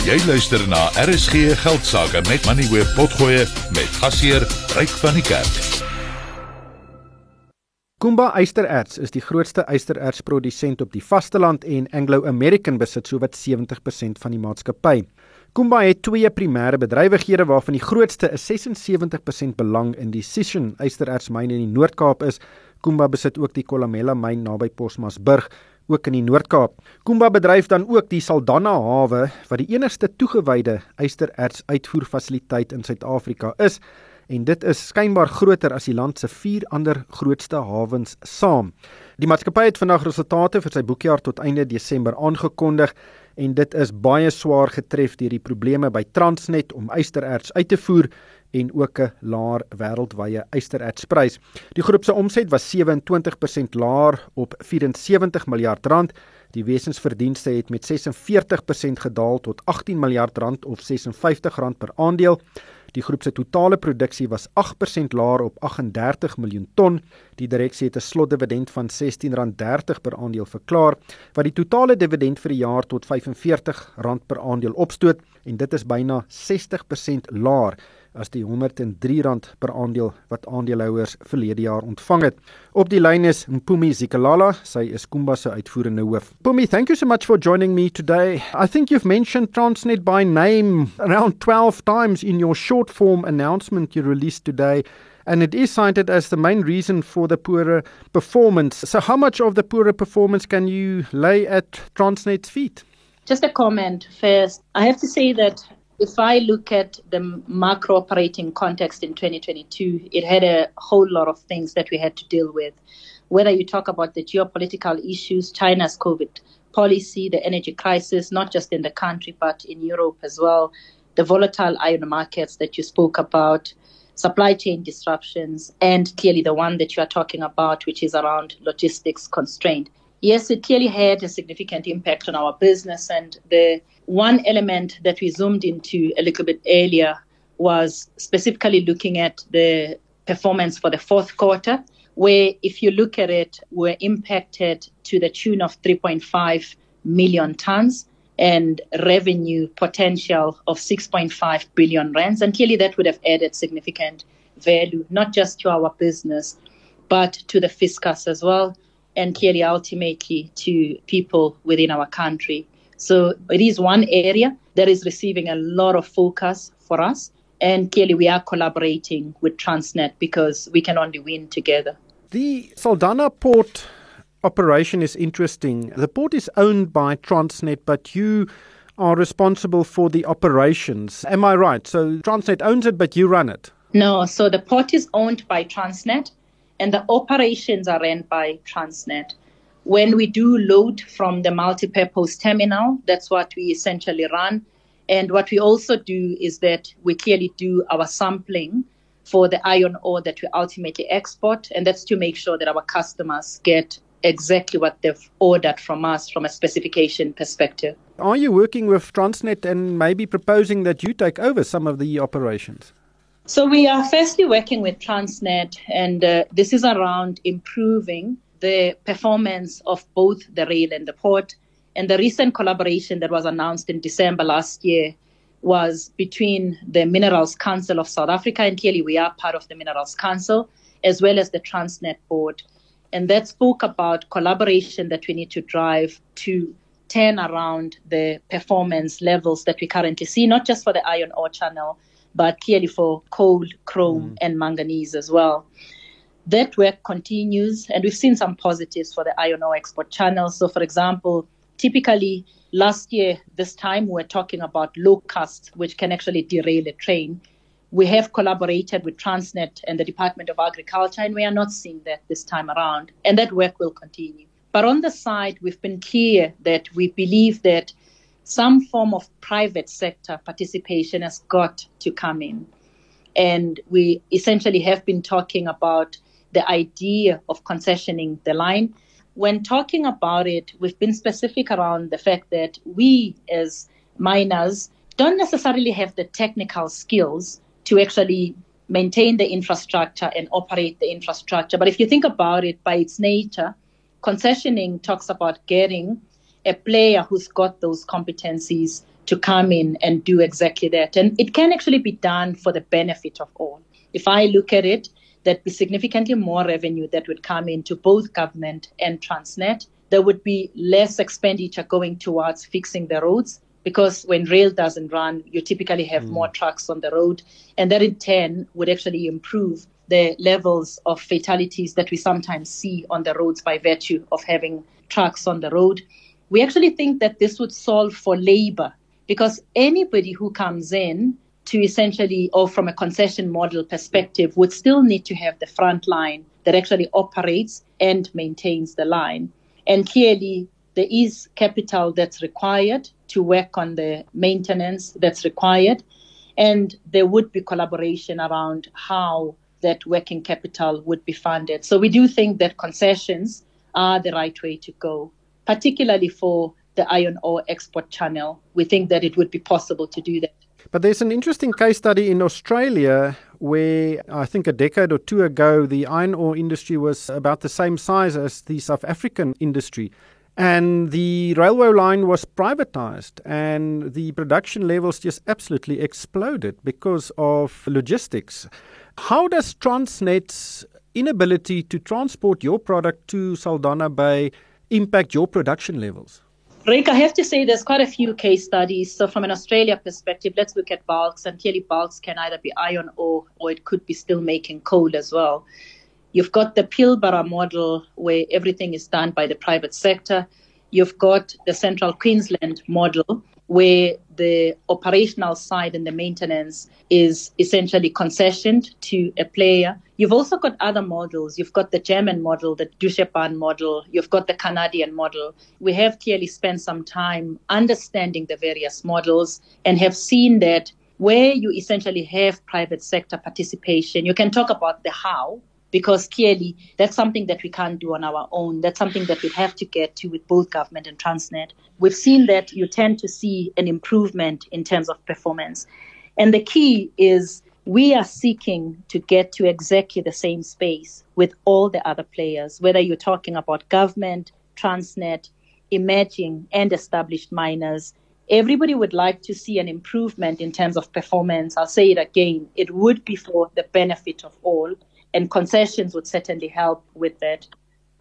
Jy luister na RSG Geldsaake met Money Web Potgoe met gasheer Ryk van die Kerk. Kumba Eystererts is die grootste eysterertsprodusent op die vasteland en Anglo American besit sowat 70% van die maatskappy. Kumba het twee primêre bedrywighede waarvan die grootste 'n 76% belang in die Sishen eysterertsmyn in die Noord-Kaap is. Kumba besit ook die Kolomela myn naby Posmasburg ook in die Noord-Kaap. Kumba bedryf dan ook die Saldanha hawe wat die enigste toegewyde eystererts uitvoerfasiliteit in Suid-Afrika is en dit is skynbaar groter as die land se vier ander grootste hawens saam. Die maatskappy het vandag resultate vir sy boekjaar tot einde Desember aangekondig en dit is baie swaar getref deur die probleme by Transnet om eystererts uit te voer en ook 'n laer wêreldwye ysterertsprys. Die groep se omset was 27% laer op 74 miljard rand. Die wesensverdienste het met 46% gedaal tot 18 miljard rand of 56 rand per aandeel. Die groep se totale produksie was 8% laer op 38 miljoen ton. Die direksie het 'n slotdividend van R16.30 per aandeel verklaar, wat die totale dividend vir die jaar tot R45 per aandeel opstoot en dit is byna 60% laer as die R103 per aandeel wat aandeelhouers verlede jaar ontvang het. Op die lyn is Mpumi Zikalala, sy is Kumba se uitvoerende hoof. Mpumi, thank you so much for joining me today. I think you've mentioned Transnet by name around 12 times in your short form announcement you released today. And it is cited as the main reason for the poorer performance. So, how much of the poorer performance can you lay at Transnet's feet? Just a comment first. I have to say that if I look at the macro operating context in 2022, it had a whole lot of things that we had to deal with. Whether you talk about the geopolitical issues, China's COVID policy, the energy crisis, not just in the country, but in Europe as well, the volatile iron markets that you spoke about, supply chain disruptions, and clearly the one that you are talking about, which is around logistics constraint. Yes, it clearly had a significant impact on our business, and the one element that we zoomed into a little bit earlier was specifically looking at the performance for the fourth quarter, where if you look at it, we're impacted to the tune of 3.5 million tons and revenue potential of 6.5 billion rands. And clearly that would have added significant value, not just to our business, but to the fiscus as well, and clearly ultimately to people within our country. So it is one area that is receiving a lot of focus for us. And clearly, we are collaborating with Transnet because we can only win together. The Saldanha port operation is interesting. The port is owned by Transnet, but you are responsible for the operations. Am I right? So Transnet owns it, but you run it? No, so the port is owned by Transnet, and the operations are run by Transnet. When we do load from the multi-purpose terminal, that's what we essentially run. And what we also do is that we clearly do our sampling for the iron ore that we ultimately export, and that's to make sure that our customers get exactly what they've ordered from us from a specification perspective. Are you working with Transnet and maybe proposing that you take over some of the operations? So we are firstly working with Transnet, and uh, this is around improving the performance of both the rail and the port. And the recent collaboration that was announced in December last year was between the Minerals Council of South Africa, and clearly we are part of the Minerals Council, as well as the Transnet Board. And that spoke about collaboration that we need to drive to turn around the performance levels that we currently see, not just for the iron ore channel, but clearly for coal, chrome, mm. and manganese as well. That work continues, and we've seen some positives for the iron ore export channel. So, for example, typically last year, this time, we're talking about locusts, which can actually derail a train. We have collaborated with Transnet and the Department of Agriculture, and we are not seeing that this time around. And that work will continue. But on the side, we've been clear that we believe that some form of private sector participation has got to come in. And we essentially have been talking about the idea of concessioning the line. When talking about it, we've been specific around the fact that we as miners don't necessarily have the technical skills to actually maintain the infrastructure and operate the infrastructure. But if you think about it by its nature, concessioning talks about getting a player who's got those competencies to come in and do exactly that. And it can actually be done for the benefit of all. If I look at it, there'd be significantly more revenue that would come into both government and Transnet. There would be less expenditure going towards fixing the roads because when rail doesn't run, you typically have mm. more trucks on the road. And that in turn would actually improve the levels of fatalities that we sometimes see on the roads by virtue of having trucks on the road. We actually think that this would solve for labor because anybody who comes in to essentially, or from a concession model perspective, would still need to have the front line that actually operates and maintains the line. And clearly, there is capital that's required to work on the maintenance that's required. And there would be collaboration around how that working capital would be funded. So we do think that concessions are the right way to go, particularly for the iron ore export channel. We think that it would be possible to do that. But there's an interesting case study in Australia where I think a decade or two ago the iron ore industry was about the same size as the South African industry. And the railway line was privatized, and the production levels just absolutely exploded because of logistics. How does Transnet's inability to transport your product to Saldanha Bay impact your production levels? Rick, I have to say there's quite a few case studies. So, from an Australia perspective, let's look at bulks. And clearly, bulks can either be iron ore or it could be steelmaking coal as well. You've got the Pilbara model where everything is done by the private sector. You've got the Central Queensland model where the operational side and the maintenance is essentially concessioned to a player. You've also got other models. You've got the German model, the Deutsche model. You've got the Canadian model. We have clearly spent some time understanding the various models and have seen that where you essentially have private sector participation, you can talk about the how, because clearly that's something that we can't do on our own. That's something that we have to get to with both government and Transnet. We've seen that you tend to see an improvement in terms of performance. And the key is we are seeking to get to exactly the same space with all the other players, whether you're talking about government, Transnet, emerging and established miners. Everybody would like to see an improvement in terms of performance. I'll say it again. It would be for the benefit of all and concessions would certainly help with that.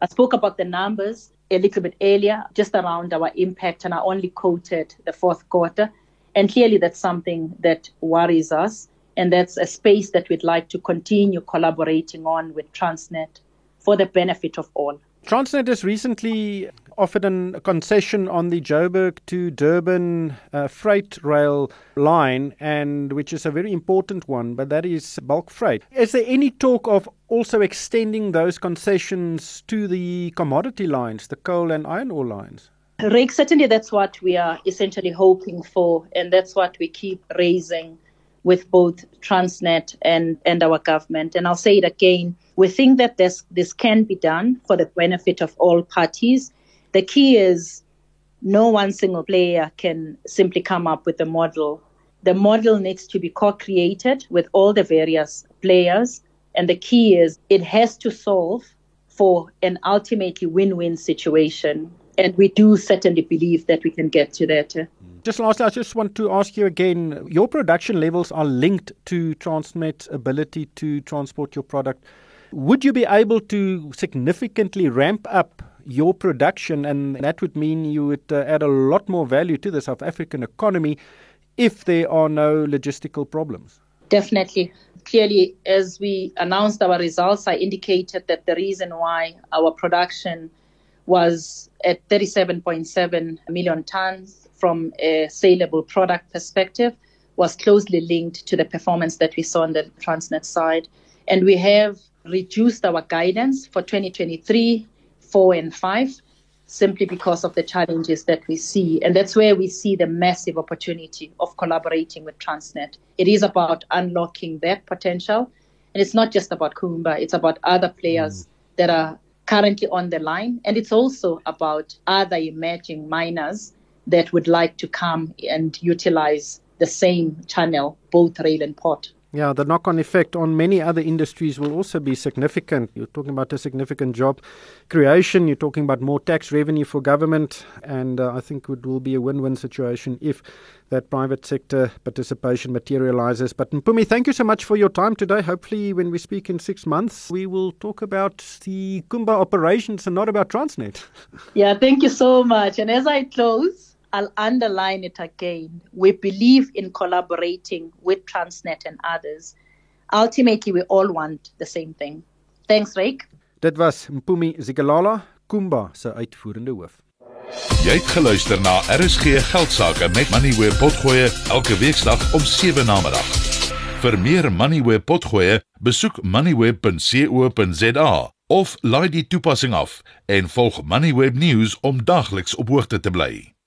I spoke about the numbers a little bit earlier, just around our impact, and I only quoted the fourth quarter. And clearly, that's something that worries us, and that's a space that we'd like to continue collaborating on with Transnet for the benefit of all. Transnet has recently offered a concession on the Joburg to Durban uh, freight rail line, and which is a very important one, but that is bulk freight. Is there any talk of also extending those concessions to the commodity lines, the coal and iron ore lines? Rick, certainly that's what we are essentially hoping for, and that's what we keep raising with both Transnet and, and our government. And I'll say it again we think that this, this can be done for the benefit of all parties. The key is no one single player can simply come up with a model. The model needs to be co created with all the various players. And the key is it has to solve for an ultimately win win situation. And we do certainly believe that we can get to that. Just lastly, I just want to ask you again your production levels are linked to Transnet's ability to transport your product would you be able to significantly ramp up your production, and that would mean you would uh, add a lot more value to the South African economy if there are no logistical problems? Definitely. Clearly, as we announced our results, I indicated that the reason why our production was at 37.7 million tons from a saleable product perspective was closely linked to the performance that we saw on the Transnet side. And we have reduced our guidance for 2023, 4 and 5 simply because of the challenges that we see. And that's where we see the massive opportunity of collaborating with Transnet. It is about unlocking that potential. And it's not just about Kumba, it's about other players mm. that are currently on the line. And it's also about other emerging miners that would like to come and utilize the same channel, both rail and port. Yeah, the knock on effect on many other industries will also be significant. You're talking about a significant job creation, you're talking about more tax revenue for government, and uh, I think it will be a win win situation if that private sector participation materializes. But Mpumi, thank you so much for your time today. Hopefully, when we speak in six months, we will talk about the Kumba operations and not about Transnet. yeah, thank you so much. And as I close, I'll underline it again. We believe in collaborating with Transnet and others. Ultimately, we all want the same thing. Thanks, Rick. Dit was Mpumi Zikalala, Kumba se uitvoerende hoof. Jy het geluister na RSG Geldsaake met Money where potgoe elke weeksdag om 7 na middag. Vir meer Money where potgoe, besoek moneyweb.co.za of laai die toepassing af en volg Moneyweb News om dagliks op hoogte te bly.